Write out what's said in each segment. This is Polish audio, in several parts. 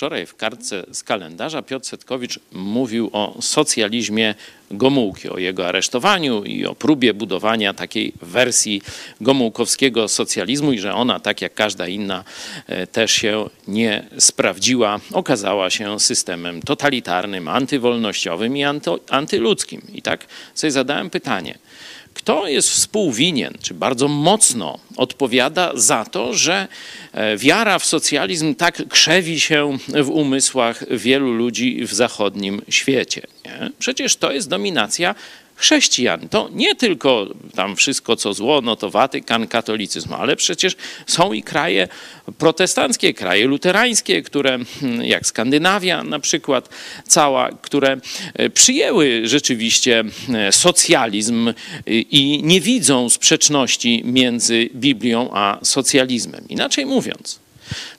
Wczoraj w kartce z kalendarza Piotr Setkowicz mówił o socjalizmie Gomułki, o jego aresztowaniu i o próbie budowania takiej wersji gomułkowskiego socjalizmu i że ona, tak jak każda inna, e, też się nie sprawdziła. Okazała się systemem totalitarnym, antywolnościowym i antyludzkim. I tak sobie zadałem pytanie – kto jest współwinien, czy bardzo mocno odpowiada za to, że e, wiara w socjalizm tak krzewi się w umysłach wielu ludzi w zachodnim świecie? Nie? Przecież to jest dominacja chrześcijan. To nie tylko tam wszystko, co zło, no to Watykan, katolicyzm, ale przecież są i kraje protestanckie, kraje luterańskie, które, hmm, jak Skandynawia na przykład, cała, które e, przyjęły rzeczywiście e, socjalizm e, i nie widzą sprzeczności między Biblią a socjalizmem. Inaczej mówiąc,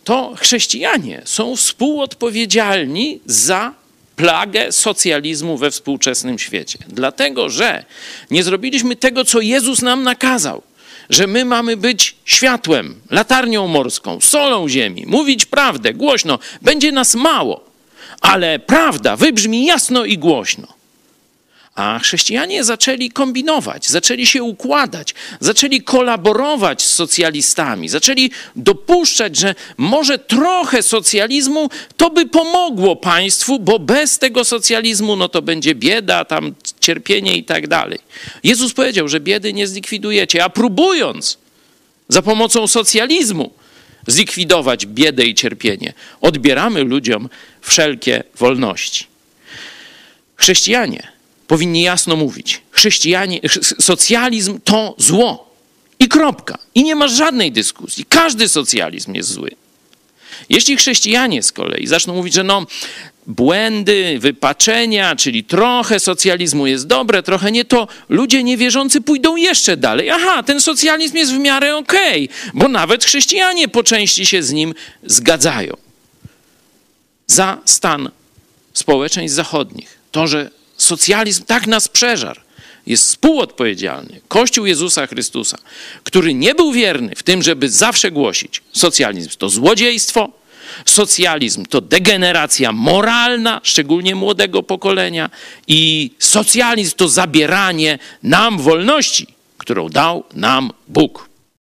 to chrześcijanie są współodpowiedzialni za plagę socjalizmu we współczesnym świecie. Dlatego, że nie zrobiliśmy tego, co Jezus nam nakazał. Że my mamy być światłem, latarnią morską, solą ziemi, mówić prawdę głośno. Będzie nas mało, ale prawda wybrzmi jasno i głośno. A chrześcijanie zaczęli kombinować, zaczęli się układać, zaczęli kolaborować z socjalistami, zaczęli dopuszczać, że może trochę socjalizmu to by pomogło państwu, bo bez tego socjalizmu no to będzie bieda, tam cierpienie i tak dalej. Jezus powiedział, że biedy nie zlikwidujecie, a próbując za pomocą socjalizmu zlikwidować biedę i cierpienie, odbieramy ludziom wszelkie wolności. Chrześcijanie powinni jasno mówić: chrześcijanie, socjalizm to zło. I kropka. I nie ma żadnej dyskusji. Każdy socjalizm jest zły. Jeśli chrześcijanie z kolei zaczną mówić, że no, błędy, wypaczenia, czyli trochę socjalizmu jest dobre, trochę nie, to ludzie niewierzący pójdą jeszcze dalej. Aha, ten socjalizm jest w miarę okej, okay, bo nawet chrześcijanie po części się z nim zgadzają. Za stan społeczeństw zachodnich, to, że Socjalizm tak nas przeżarł. Jest współodpowiedzialny. Kościół Jezusa Chrystusa, który nie był wierny w tym, żeby zawsze głosić: socjalizm to złodziejstwo, socjalizm to degeneracja moralna, szczególnie młodego pokolenia, i socjalizm to zabieranie nam wolności, którą dał nam Bóg.